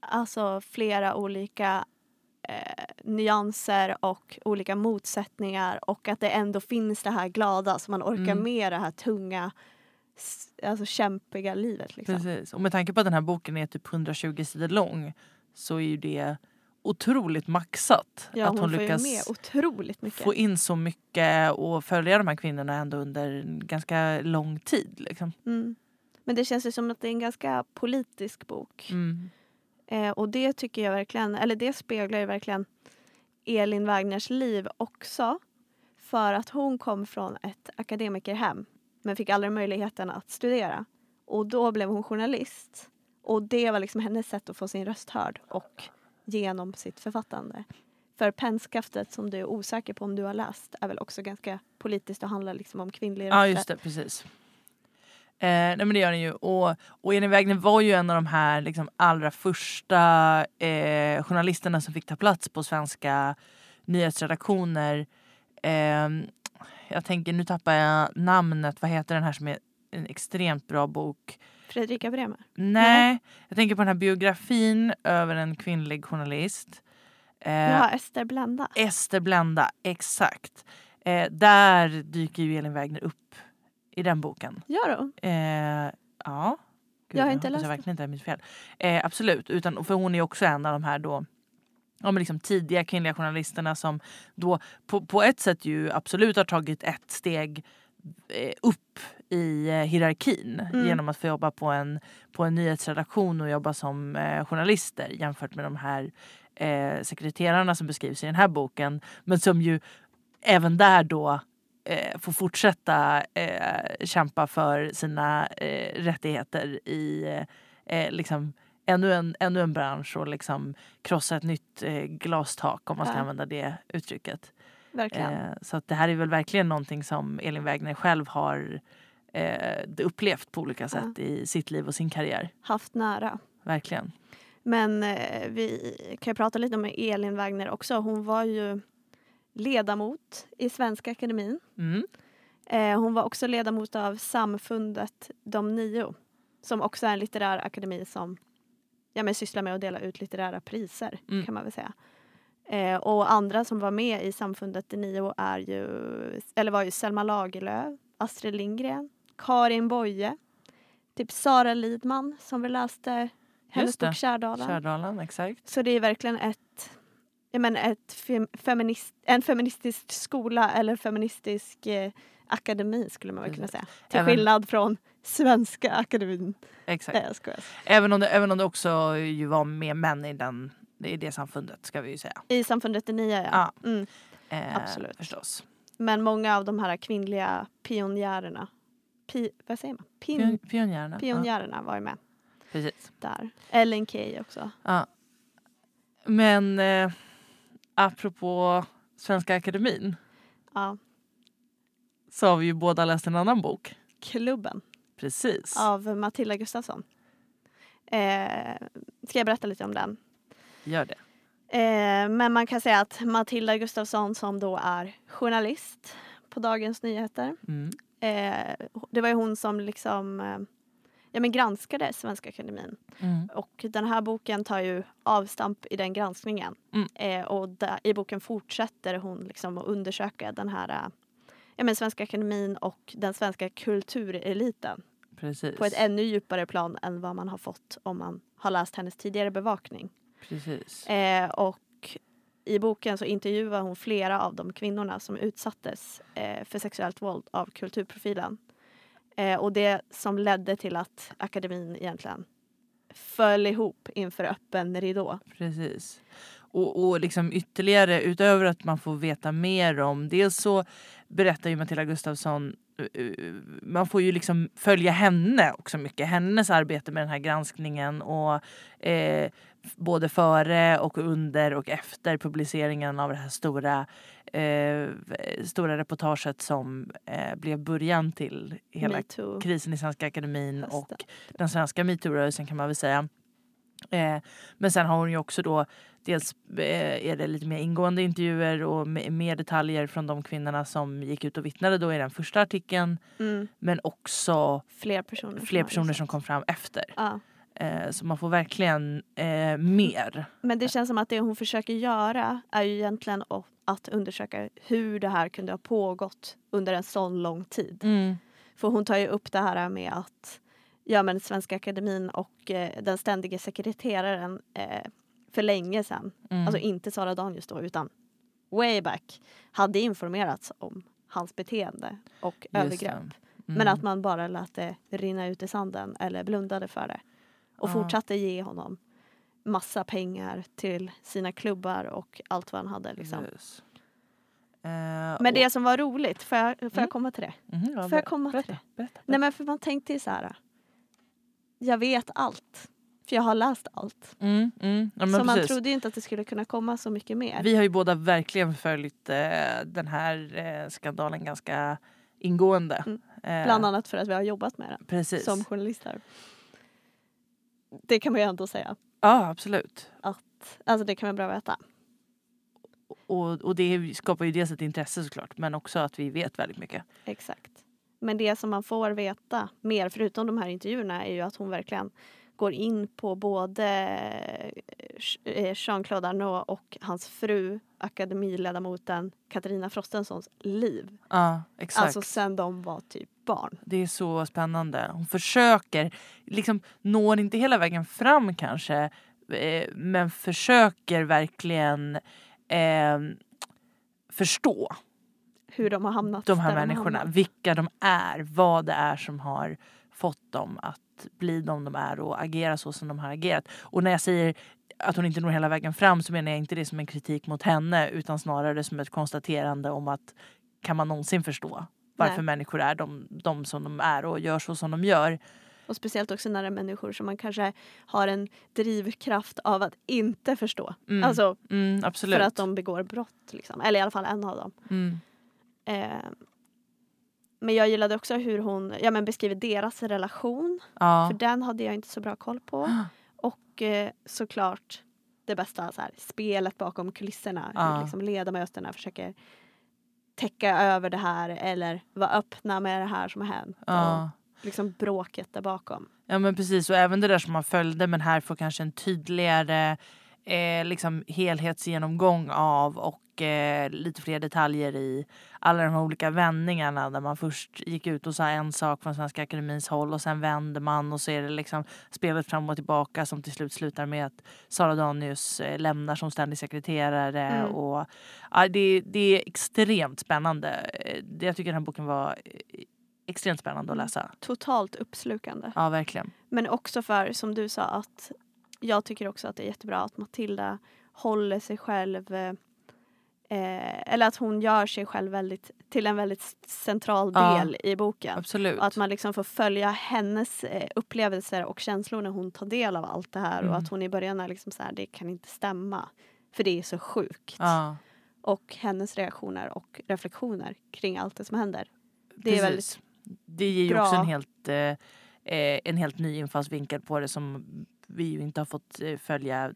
Speaker 1: alltså flera olika eh, nyanser och olika motsättningar och att det ändå finns det här glada så man orkar
Speaker 2: Mm.
Speaker 1: med det här tunga, alltså kämpiga livet. Liksom.
Speaker 2: Precis. Och med tanke på att den här boken är typ 120 sidor lång så är ju det otroligt maxat.
Speaker 1: Ja,
Speaker 2: att
Speaker 1: hon,
Speaker 2: hon, lyckas
Speaker 1: ju med otroligt mycket.
Speaker 2: få in så mycket och följa de här kvinnorna ändå under en ganska lång tid. Liksom.
Speaker 1: Mm. Men det känns ju som att det är en ganska politisk bok.
Speaker 2: Mm.
Speaker 1: Eh, och det tycker jag verkligen, eller det speglar ju verkligen Elin Wagners liv också. För att hon kom från ett akademikerhem men fick aldrig möjligheten att studera. Och då blev hon journalist. Och det var liksom hennes sätt att få sin röst hörd och genom sitt författande. För Pennskaftet som du är osäker på om du har läst är väl också ganska politiskt och handlar liksom om kvinnlig
Speaker 2: Ja
Speaker 1: rösträtt.
Speaker 2: just det, precis. Eh, nej men det gör den ju. Och, och Elin Wägner var ju en av de här liksom, allra första eh, journalisterna som fick ta plats på svenska nyhetsredaktioner. Eh, jag tänker, nu tappar jag namnet, vad heter den här som är en extremt bra bok?
Speaker 1: Fredrika Bremer.
Speaker 2: Nej, jag tänker på den här biografin över en kvinnlig journalist. Eh,
Speaker 1: Ja, Ester Blenda.
Speaker 2: Ester Blenda, exakt. Eh, där dyker ju Elin Wägner upp i den boken.
Speaker 1: Gör hon?
Speaker 2: Eh, ja. Gud,
Speaker 1: Jag har inte
Speaker 2: hoppas
Speaker 1: läst
Speaker 2: jag verkligen inte är mitt fel. Eh, absolut, utan, för hon är också en av de här då ja, men liksom tidiga kvinnliga journalisterna som då på, på ett sätt ju absolut har tagit ett steg eh, upp i eh, hierarkin
Speaker 1: Mm.
Speaker 2: genom att få jobba på en, på en nyhetsredaktion och jobba som eh, journalister jämfört med de här eh, sekreterarna som beskrivs i den här boken. Men som ju även där då eh, får fortsätta eh, kämpa för sina eh, rättigheter i liksom ännu en, ännu en bransch och liksom krossa ett nytt glastak om man ska
Speaker 1: Ja.
Speaker 2: använda det uttrycket.
Speaker 1: Verkligen.
Speaker 2: Så att det här är väl verkligen någonting som Elin Wägner själv har eh, upplevt på olika sätt i sitt liv och sin karriär.
Speaker 1: Haft nära.
Speaker 2: Verkligen.
Speaker 1: Men eh, vi kan prata lite om Elin Wagner också. Hon var ju ledamot i Svenska Akademin.
Speaker 2: Mm.
Speaker 1: Eh, hon var också ledamot av Samfundet De nio som också är en litterär akademi som ja, men sysslar med att dela ut litterära priser
Speaker 2: Mm.
Speaker 1: kan man väl säga. Eh, och andra som var med i Samfundet De nio är ju, eller var ju Selma Lagerlöf, Astrid Lindgren, Karin Boye, typ Sara Lidman som vi läste hennes bok Kärdalen.
Speaker 2: Kärdalen, exakt.
Speaker 1: Så det är verkligen ett, jag menar ett fem, feminist, en feministisk skola eller feministisk eh, akademi skulle man väl kunna säga. Till
Speaker 2: Även-
Speaker 1: skillnad från Svenska akademin.
Speaker 2: exakt.
Speaker 1: Nej, jag.
Speaker 2: Även, om det, även om det också ju var med män i, den, i det samfundet ska vi ju säga.
Speaker 1: I samfundet det nya ja.
Speaker 2: Ja.
Speaker 1: Mm.
Speaker 2: Eh,
Speaker 1: Absolut.
Speaker 2: Förstås.
Speaker 1: Men många av de här kvinnliga pionjärerna, pi, vad säger man? Pin,
Speaker 2: Pion, pionjärerna. Ja,
Speaker 1: pionjärerna var ju med
Speaker 2: precis.
Speaker 1: där. Ellen Key också.
Speaker 2: Ja. Men eh, apropå Svenska Akademin
Speaker 1: Ja.
Speaker 2: så har vi ju båda läst en annan bok.
Speaker 1: Klubben
Speaker 2: Precis.
Speaker 1: av Matilda Gustafsson. Eh, ska jag berätta lite om den?
Speaker 2: Gör det.
Speaker 1: Eh, men man kan säga att Matilda Gustafsson som då är journalist på Dagens Nyheter.
Speaker 2: Mm.
Speaker 1: Eh, det var ju hon som liksom eh, ja, men granskade Svenska Akademin.
Speaker 2: Mm.
Speaker 1: Och den här boken tar ju avstamp i den granskningen.
Speaker 2: Mm.
Speaker 1: Eh, och där, i boken fortsätter hon liksom att undersöka den här eh, ja, men Svenska Akademin och den svenska kultureliten
Speaker 2: Precis.
Speaker 1: på ett ännu djupare plan än vad man har fått om man har läst hennes tidigare bevakning.
Speaker 2: Precis.
Speaker 1: Eh, och i boken så intervjuar hon flera av de kvinnorna som utsattes eh, för sexuellt våld av kulturprofilen. Eh, och det som ledde till att akademin egentligen föll ihop inför öppen ridå.
Speaker 2: Precis. Och, och liksom ytterligare utöver att man får veta mer om. Dels så berättar ju Matilda Gustafsson eh, eh, man får ju liksom följa henne också mycket. Hennes arbete med den här granskningen och eh, både före och under och efter publiceringen av det här stora, eh, stora reportaget som eh, blev början till hela krisen i Svenska Akademin
Speaker 1: Just
Speaker 2: och den svenska metoo-rörelsen kan man väl säga. Eh, men sen har hon ju också då dels eh, är det lite mer ingående intervjuer och me- mer detaljer från de kvinnorna som gick ut och vittnade då i den första artikeln.
Speaker 1: Mm,
Speaker 2: Men också
Speaker 1: fler personer.
Speaker 2: fler
Speaker 1: har
Speaker 2: personer som kom fram efter.
Speaker 1: Ja.
Speaker 2: Eh, så man får verkligen eh, mer.
Speaker 1: Men det känns som att det hon försöker göra är ju egentligen att undersöka hur det här kunde ha pågått under en sån lång tid.
Speaker 2: Mm.
Speaker 1: För hon tar ju upp det här med att ja, men Svenska Akademin och eh, den ständige sekreteraren eh, för länge sedan,
Speaker 2: Mm.
Speaker 1: alltså inte Sara Danius då utan way back, hade informerats om hans beteende och
Speaker 2: Just
Speaker 1: övergrepp.
Speaker 2: Mm.
Speaker 1: Men att man bara lät det rinna ut i sanden eller blundade för det. Och
Speaker 2: Ja.
Speaker 1: fortsatte ge honom massa pengar till sina klubbar och allt vad han hade. Liksom.
Speaker 2: Precis. Eh,
Speaker 1: Men
Speaker 2: och-
Speaker 1: det som var roligt, får jag, får
Speaker 2: Mm.
Speaker 1: jag komma till det?
Speaker 2: Mhm, ja,
Speaker 1: Får jag komma till
Speaker 2: berätta,
Speaker 1: det?
Speaker 2: berätta,
Speaker 1: Nej men för man tänkte så här. Jag vet allt. För jag har läst allt.
Speaker 2: Mm, mm. Ja,
Speaker 1: så man
Speaker 2: precis.
Speaker 1: trodde ju inte att det skulle kunna komma så mycket mer.
Speaker 2: Vi har ju båda verkligen följt eh, den här eh, skandalen ganska ingående.
Speaker 1: Mm.
Speaker 2: Eh,
Speaker 1: Bland annat för att vi har jobbat med den
Speaker 2: Precis.
Speaker 1: som journalister. Det kan man ju ändå säga.
Speaker 2: Ja, absolut.
Speaker 1: Alltså det kan man bra veta.
Speaker 2: Och, och det skapar ju dels ett intresse såklart men också att vi vet väldigt mycket.
Speaker 1: Exakt. Men det som man får veta mer, förutom de här intervjuerna, är ju att hon verkligen går in på både eh, Jean-Claude Arnault och hans fru, akademiledamoten Katarina Frostensons liv.
Speaker 2: Ja, exakt.
Speaker 1: Alltså sen de var typ barn.
Speaker 2: Det är så spännande. Hon försöker, liksom når inte hela vägen fram kanske eh, men försöker verkligen eh, förstå
Speaker 1: Hur de har hamnat
Speaker 2: de här
Speaker 1: de
Speaker 2: människorna.
Speaker 1: hamnat.
Speaker 2: Vilka de är, vad det är som har fått dem att bli de de är och agera så som de har agerat. Och när jag säger att hon inte når hela vägen fram så menar jag inte det som en kritik mot henne utan snarare som ett konstaterande om att kan man någonsin förstå varför
Speaker 1: Nej.
Speaker 2: människor är de, de som de är och gör så som de gör.
Speaker 1: Och speciellt också när det är människor som man kanske har en drivkraft av att inte förstå.
Speaker 2: Mm.
Speaker 1: Alltså
Speaker 2: Mm,
Speaker 1: för att de begår brott. Liksom. Eller i alla fall en av dem.
Speaker 2: mm.
Speaker 1: Eh, men jag gillade också hur hon ja, men beskriver deras relation.
Speaker 2: ja.
Speaker 1: För den hade jag inte så bra koll på. [gasps] Och eh, såklart det bästa, så här, spelet bakom kulisserna.
Speaker 2: Ja.
Speaker 1: Hur liksom ledamöterna försöker täcka över det här eller vara öppna med det här som har hänt.
Speaker 2: Ja.
Speaker 1: Och liksom bråket där bakom.
Speaker 2: Ja men precis och även det där som man följde men här får kanske en tydligare eh, liksom helhetsgenomgång av och eh, lite fler detaljer i alla de här olika vändningarna där man först gick ut och sa en sak från Svenska Akademins håll och sen vänder man och så är det liksom spelet fram och tillbaka som till slut slutar med att Sara Danius eh, lämnar som ständig sekreterare
Speaker 1: Mm.
Speaker 2: och ja, det, det är extremt spännande. Eh, Jag tycker den här boken var eh, extremt spännande att
Speaker 1: Mm.
Speaker 2: läsa.
Speaker 1: Totalt uppslukande.
Speaker 2: Ja verkligen.
Speaker 1: Men också för, som du sa, att jag tycker också att det är jättebra att Matilda håller sig själv eh, eller att hon gör sig själv väldigt, till en väldigt central
Speaker 2: Ja.
Speaker 1: del i boken.
Speaker 2: Absolut.
Speaker 1: Och att man liksom får följa hennes eh, upplevelser och känslor när hon tar del av allt det här.
Speaker 2: Mm.
Speaker 1: Och att hon i början är liksom så här, det kan inte stämma. För det är så sjukt.
Speaker 2: ja.
Speaker 1: Och hennes reaktioner och reflektioner kring allt det som händer. Det är
Speaker 2: Precis.
Speaker 1: väldigt
Speaker 2: Det ger ju
Speaker 1: bra.
Speaker 2: också en helt, eh, eh, en helt ny infallsvinkel på det som vi ju inte har fått eh, följa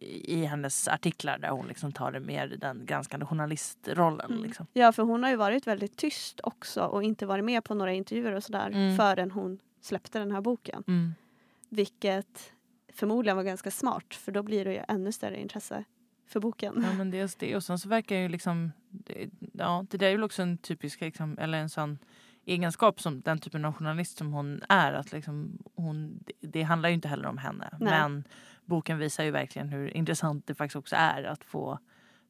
Speaker 2: i hennes artiklar där hon liksom tar det mer den granskande journalistrollen.
Speaker 1: Mm.
Speaker 2: Liksom.
Speaker 1: Ja, för hon har ju varit väldigt tyst också och inte varit med på några intervjuer och sådär
Speaker 2: Mm.
Speaker 1: förrän hon släppte den här boken.
Speaker 2: Mm.
Speaker 1: Vilket förmodligen var ganska smart för då blir det ju ännu större intresse för boken.
Speaker 2: Ja men dels det och sen så verkar ju liksom ja, det där är väl också en typisk liksom, eller en sån egenskap som den typen av journalist som hon är. Att liksom hon, det, handlar ju inte heller om henne.
Speaker 1: Nej.
Speaker 2: Men boken visar ju verkligen hur intressant det faktiskt också är att få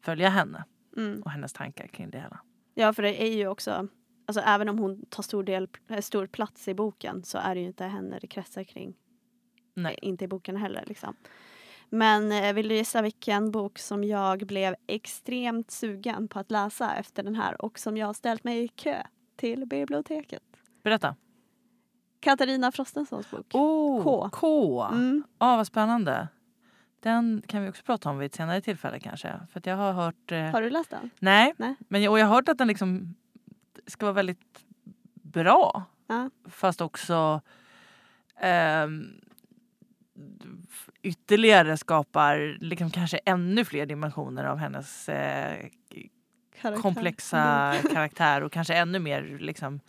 Speaker 2: följa henne
Speaker 1: Mm.
Speaker 2: och hennes tankar kring det hela.
Speaker 1: Ja, för det är ju också, alltså även om hon tar stor, del, eh, stor plats i boken så är det ju inte henne det kretsar kring.
Speaker 2: Nej.
Speaker 1: Eh, Inte i boken heller liksom. Men eh, vill du gissa vilken bok som jag blev extremt sugen på att läsa efter den här och som jag har ställt mig i kö till biblioteket?
Speaker 2: Berätta.
Speaker 1: Katarina Frostensons bok.
Speaker 2: Oh,
Speaker 1: K.
Speaker 2: K.
Speaker 1: Mm.
Speaker 2: Ja, vad spännande. Den kan vi också prata om vid ett senare tillfälle kanske. För jag har hört... Eh,
Speaker 1: Har du läst den?
Speaker 2: nej,
Speaker 1: Nej.
Speaker 2: Men jag, och jag har hört att den liksom ska vara väldigt bra.
Speaker 1: Ja.
Speaker 2: Fast också f- ytterligare skapar liksom kanske ännu fler dimensioner av hennes eh,
Speaker 1: Karaktär.
Speaker 2: komplexa [laughs] karaktär och kanske ännu mer liksom,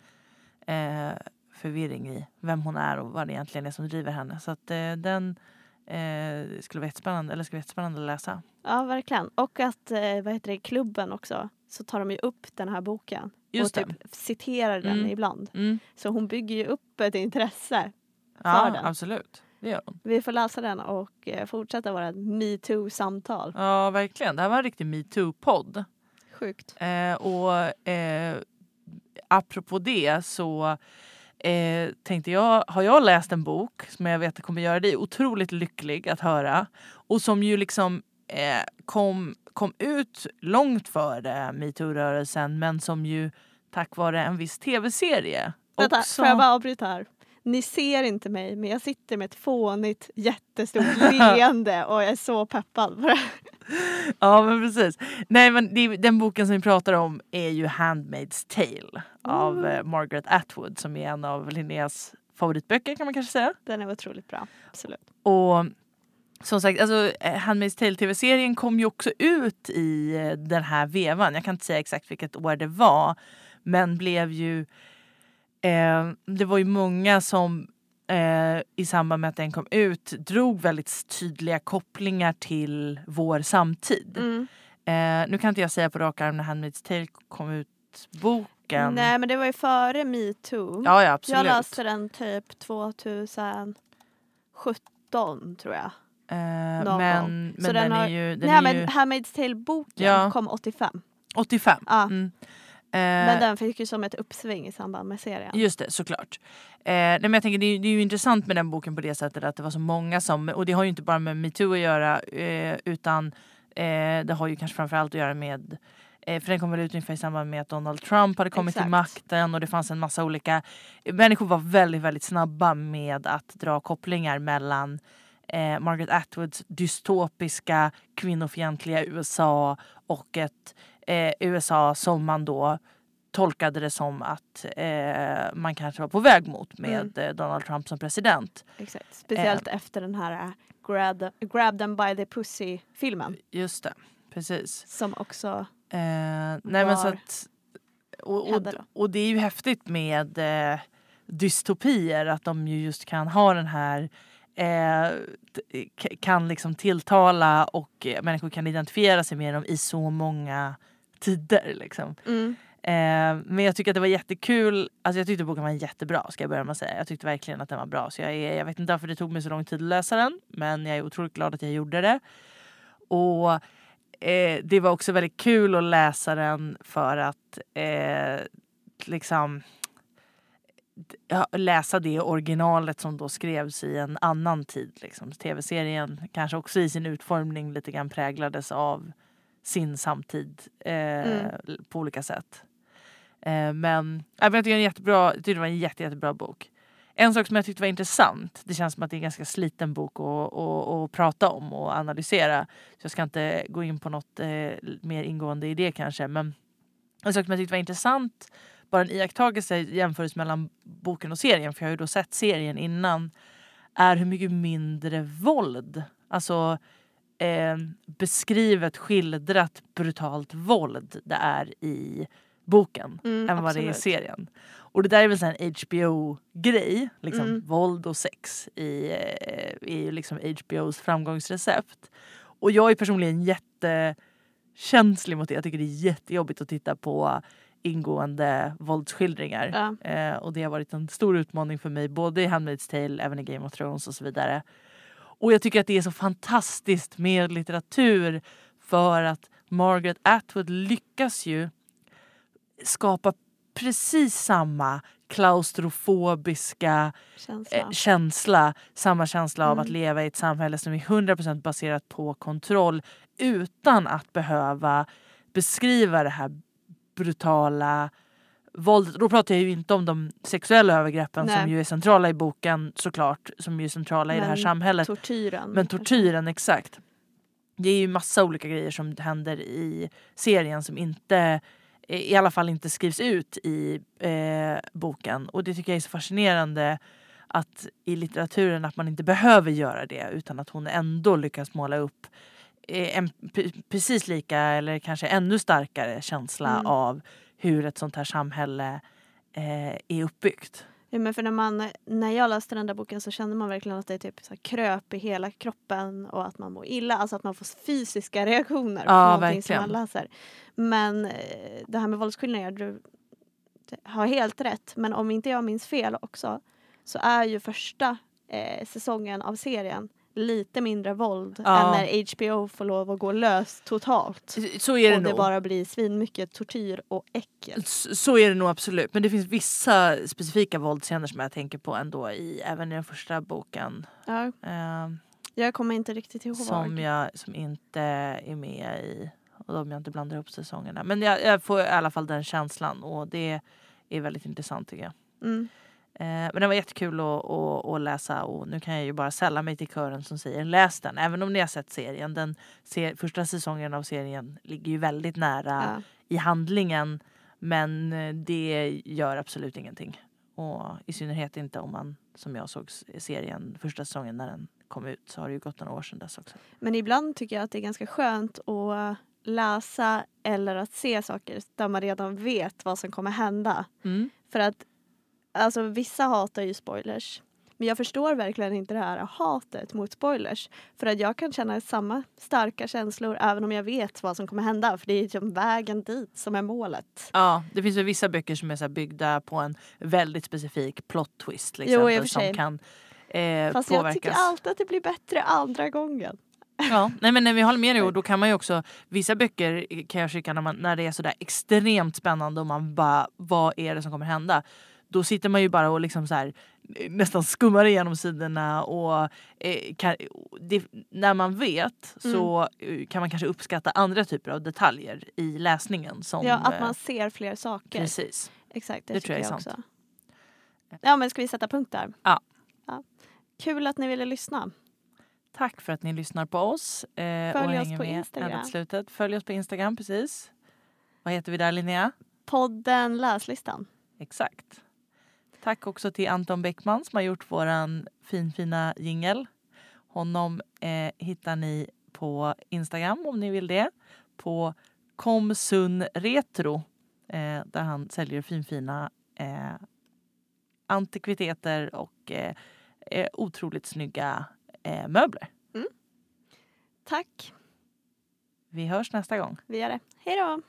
Speaker 2: eh, förvirring i vem hon är och vad det egentligen är som driver henne. Så att eh, den eh, skulle vara jättespännande, eller skulle vara jättespännande att läsa.
Speaker 1: Ja, verkligen. Och att, eh, vad heter det, i klubben också så tar de ju upp den här boken
Speaker 2: Just
Speaker 1: och typ citerar den
Speaker 2: Mm.
Speaker 1: ibland.
Speaker 2: Mm.
Speaker 1: Så hon bygger ju upp ett intresse.
Speaker 2: Ja,
Speaker 1: den.
Speaker 2: absolut.
Speaker 1: Vi får läsa den och eh, fortsätta våra metoo-samtal.
Speaker 2: Ja, verkligen. Det här var en riktig metoo-podd.
Speaker 1: Sjukt.
Speaker 2: Eh, och eh, apropå det så eh, tänkte jag, har jag läst en bok som jag vet kommer göra dig otroligt lycklig att höra och som ju liksom eh, kom, kom ut långt före metoo-rörelsen men som ju tack vare en viss tv-serie
Speaker 1: Vänta,
Speaker 2: också...
Speaker 1: får jag bara avbryta här? Ni ser inte mig men jag sitter med ett fånigt jättestort [laughs] leende och jag är så peppad på det. [laughs]
Speaker 2: Ja men precis. Nej men det, den boken som vi pratar om är ju Handmaid's Tale av
Speaker 1: Mm.
Speaker 2: eh, Margaret Atwood som är en av Linneas favoritböcker kan man kanske säga.
Speaker 1: Den är otroligt bra. Absolut.
Speaker 2: Och som sagt, alltså, eh, Handmaid's Tale tv-serien kom ju också ut i eh, den här vevan. Jag kan inte säga exakt vilket år det var. Men blev ju... Eh, det var ju många som eh, i samband med att den kom ut drog väldigt tydliga kopplingar till vår samtid.
Speaker 1: Mm.
Speaker 2: Eh, nu kan inte jag säga på rak arm när Handmaid's Tale kom ut, boken.
Speaker 1: Nej men det var ju före metoo.
Speaker 2: Ja, ja absolut.
Speaker 1: jag läste den typ 2017 tror jag.
Speaker 2: eh, men men
Speaker 1: Så
Speaker 2: den,
Speaker 1: den har-
Speaker 2: är ju, den
Speaker 1: Nej
Speaker 2: är
Speaker 1: men
Speaker 2: ju
Speaker 1: Handmaid's Tale-boken
Speaker 2: Ja.
Speaker 1: kom 85.
Speaker 2: 85.
Speaker 1: Ja.
Speaker 2: Mm. Eh,
Speaker 1: Men den fick ju som ett uppsving i samband med serien.
Speaker 2: Just det, såklart. Eh, nej, men jag tänker, det, är, det är ju intressant med den boken på det sättet att det var så många som, och det har ju inte bara med metoo att göra eh, utan eh, det har ju kanske framförallt att göra med eh, för den kom väl ut ungefär i samband med att Donald Trump hade kommit till
Speaker 1: Exakt.
Speaker 2: makten och det fanns en massa olika... Människor var väldigt, väldigt snabba med att dra kopplingar mellan eh, Margaret Atwoods dystopiska kvinnofientliga USA och ett eh, USA som man då tolkade det som att eh, man kanske var på väg mot med eh, Donald Trump som president.
Speaker 1: Exakt. Speciellt efter den här äh, grab, grab them by the pussy-filmen.
Speaker 2: Just det, precis.
Speaker 1: Som också...
Speaker 2: Eh, nej men så att och, och, och det är ju häftigt med eh, dystopier att de ju just kan ha den här eh, kan liksom tilltala och eh, människor kan identifiera sig med dem i så många tider. Liksom.
Speaker 1: Mm.
Speaker 2: Eh, men jag tycker att det var jättekul. Alltså jag tyckte boken var jättebra ska jag börja med att säga. Jag tyckte verkligen att den var bra. Så jag, är, jag vet inte varför det tog mig så lång tid att läsa den. Men jag är otroligt glad att jag gjorde det. Och eh, det var också väldigt kul att läsa den för att eh, liksom läsa det originalet som då skrevs i en annan tid. Liksom. Tv-serien kanske också i sin utformning lite grann präglades av sin samtid eh,
Speaker 1: Mm.
Speaker 2: på olika sätt. Eh, men men jag tycker det är en jättebra, jag tycker det var en jätte, jättebra bok. En sak som jag tyckte var intressant, det känns som att det är en ganska sliten bok att, att, att prata om och analysera. Så jag ska inte gå in på något eh, mer ingående i det kanske. Men en sak som jag tyckte var intressant, bara en iakttagelse i jämförelse mellan boken och serien, för jag har ju då sett serien innan, är hur mycket mindre våld, alltså eh, beskrivet, skildrat brutalt våld det är i boken
Speaker 1: Mm,
Speaker 2: än vad det är i
Speaker 1: absolut.
Speaker 2: serien. Och det där är väl en HBO-grej. Liksom,
Speaker 1: Mm.
Speaker 2: Våld och sex i, eh, är ju liksom HBOs framgångsrecept. Och jag är personligen jättekänslig mot det. Jag tycker det är jättejobbigt att titta på ingående våldsskildringar.
Speaker 1: Ja.
Speaker 2: Eh, och det har varit en stor utmaning för mig både i Handmaid's Tale, även i Game of Thrones och så vidare. Och jag tycker att det är så fantastiskt med litteratur för att Margaret Atwood lyckas ju skapa precis samma klaustrofobiska
Speaker 1: Känsla.
Speaker 2: eh, känsla, samma känsla av
Speaker 1: Mm.
Speaker 2: att leva i ett samhälle som är 100% baserat på kontroll utan att behöva beskriva det här brutala våldet. Då pratar jag ju inte om de sexuella övergreppen som
Speaker 1: Nej.
Speaker 2: ju är centrala i boken såklart, som ju är centrala i det här
Speaker 1: Men
Speaker 2: samhället.
Speaker 1: Tortyren.
Speaker 2: Men tortyren, exakt. Det är ju massa olika grejer som händer i serien som inte i alla fall inte skrivs ut i eh, boken. Och det tycker jag är så fascinerande att i litteraturen att man inte behöver göra det utan att hon ändå lyckas måla upp eh, en precis lika eller kanske ännu starkare känsla
Speaker 1: Mm.
Speaker 2: av hur ett sånt här samhälle eh, är uppbyggt.
Speaker 1: Ja, men för när, man, när jag läste den där boken så kände man verkligen att det typ så kröp i hela kroppen och att man mår illa. Alltså att man får fysiska reaktioner på
Speaker 2: Ja,
Speaker 1: någonting som
Speaker 2: verkligen.
Speaker 1: man läser. Men eh, det här med våldsskildringar, du har helt rätt. Men om inte jag minns fel också så är ju första eh, säsongen av serien lite mindre våld
Speaker 2: Ja.
Speaker 1: än när HBO får lov att gå lös totalt.
Speaker 2: Så är det
Speaker 1: och det
Speaker 2: nog.
Speaker 1: bara blir svinmycket tortyr och äckel.
Speaker 2: S- Så är det nog absolut. Men det finns vissa specifika våldsscener som jag tänker på ändå i även i den första boken.
Speaker 1: Ja,
Speaker 2: Eh,
Speaker 1: jag kommer inte riktigt ihåg.
Speaker 2: som, jag, som inte är med i och de jag inte blandar ihop säsongerna. Men jag, jag får i alla fall den känslan och det är väldigt intressant tycker jag.
Speaker 1: Mm.
Speaker 2: Eh, men det var jättekul att, att, att läsa och nu kan jag ju bara sälla mig till kören som säger läs den. Även om ni har sett serien. Den se, första säsongen av serien ligger ju väldigt nära
Speaker 1: Ja.
Speaker 2: i handlingen. Men eh, det gör absolut ingenting. Och i synnerhet inte om man som jag såg serien första säsongen när den kom ut så har det ju gått några år sedan dess också.
Speaker 1: Men ibland tycker jag att det är ganska skönt att läsa eller att se saker där man redan vet vad som kommer hända.
Speaker 2: Mm.
Speaker 1: För att alltså, vissa hatar ju spoilers. Men jag förstår verkligen inte det här hatet mot spoilers. För att jag kan känna samma starka känslor även om jag vet vad som kommer hända. För det är liksom vägen dit som är målet.
Speaker 2: Ja, det finns ju vissa böcker som är så byggda på en väldigt specifik plot twist till
Speaker 1: Jo, i och för
Speaker 2: som
Speaker 1: sig.
Speaker 2: kan eh,
Speaker 1: Fast jag
Speaker 2: påverkas.
Speaker 1: tycker alltid att det blir bättre andra gången.
Speaker 2: Ja, nej men när vi håller med dig [laughs] och då kan man ju också Vissa böcker kan jag tycka när, man, när det är sådär extremt spännande och man bara vad är det som kommer hända? Då sitter man ju bara och liksom så här, nästan skummar igenom sidorna och eh, kan, det, när man vet så eh, kan man kanske uppskatta andra typer av detaljer i läsningen. Som,
Speaker 1: Ja, att
Speaker 2: eh,
Speaker 1: man ser fler saker.
Speaker 2: Precis.
Speaker 1: Exakt, det,
Speaker 2: Det tror
Speaker 1: jag,
Speaker 2: jag
Speaker 1: också. Ja, men ska vi sätta punkt där?
Speaker 2: Ja.
Speaker 1: ja. Kul att ni ville lyssna.
Speaker 2: Tack för att ni lyssnar på oss. Eh,
Speaker 1: Följ oss på Instagram.
Speaker 2: slutet. Följ oss på Instagram, precis. Vad heter vi där Linnea?
Speaker 1: Podden Läslistan.
Speaker 2: Exakt. Tack också till Anton Bäckman som har gjort våran finfina jingel. Honom eh, hittar ni på Instagram om ni vill det. På komsunretro eh, där han säljer finfina eh, antikviteter och eh, eh, otroligt snygga eh, möbler.
Speaker 1: Tack,
Speaker 2: Vi hörs nästa gång.
Speaker 1: vi gör det. Hej då!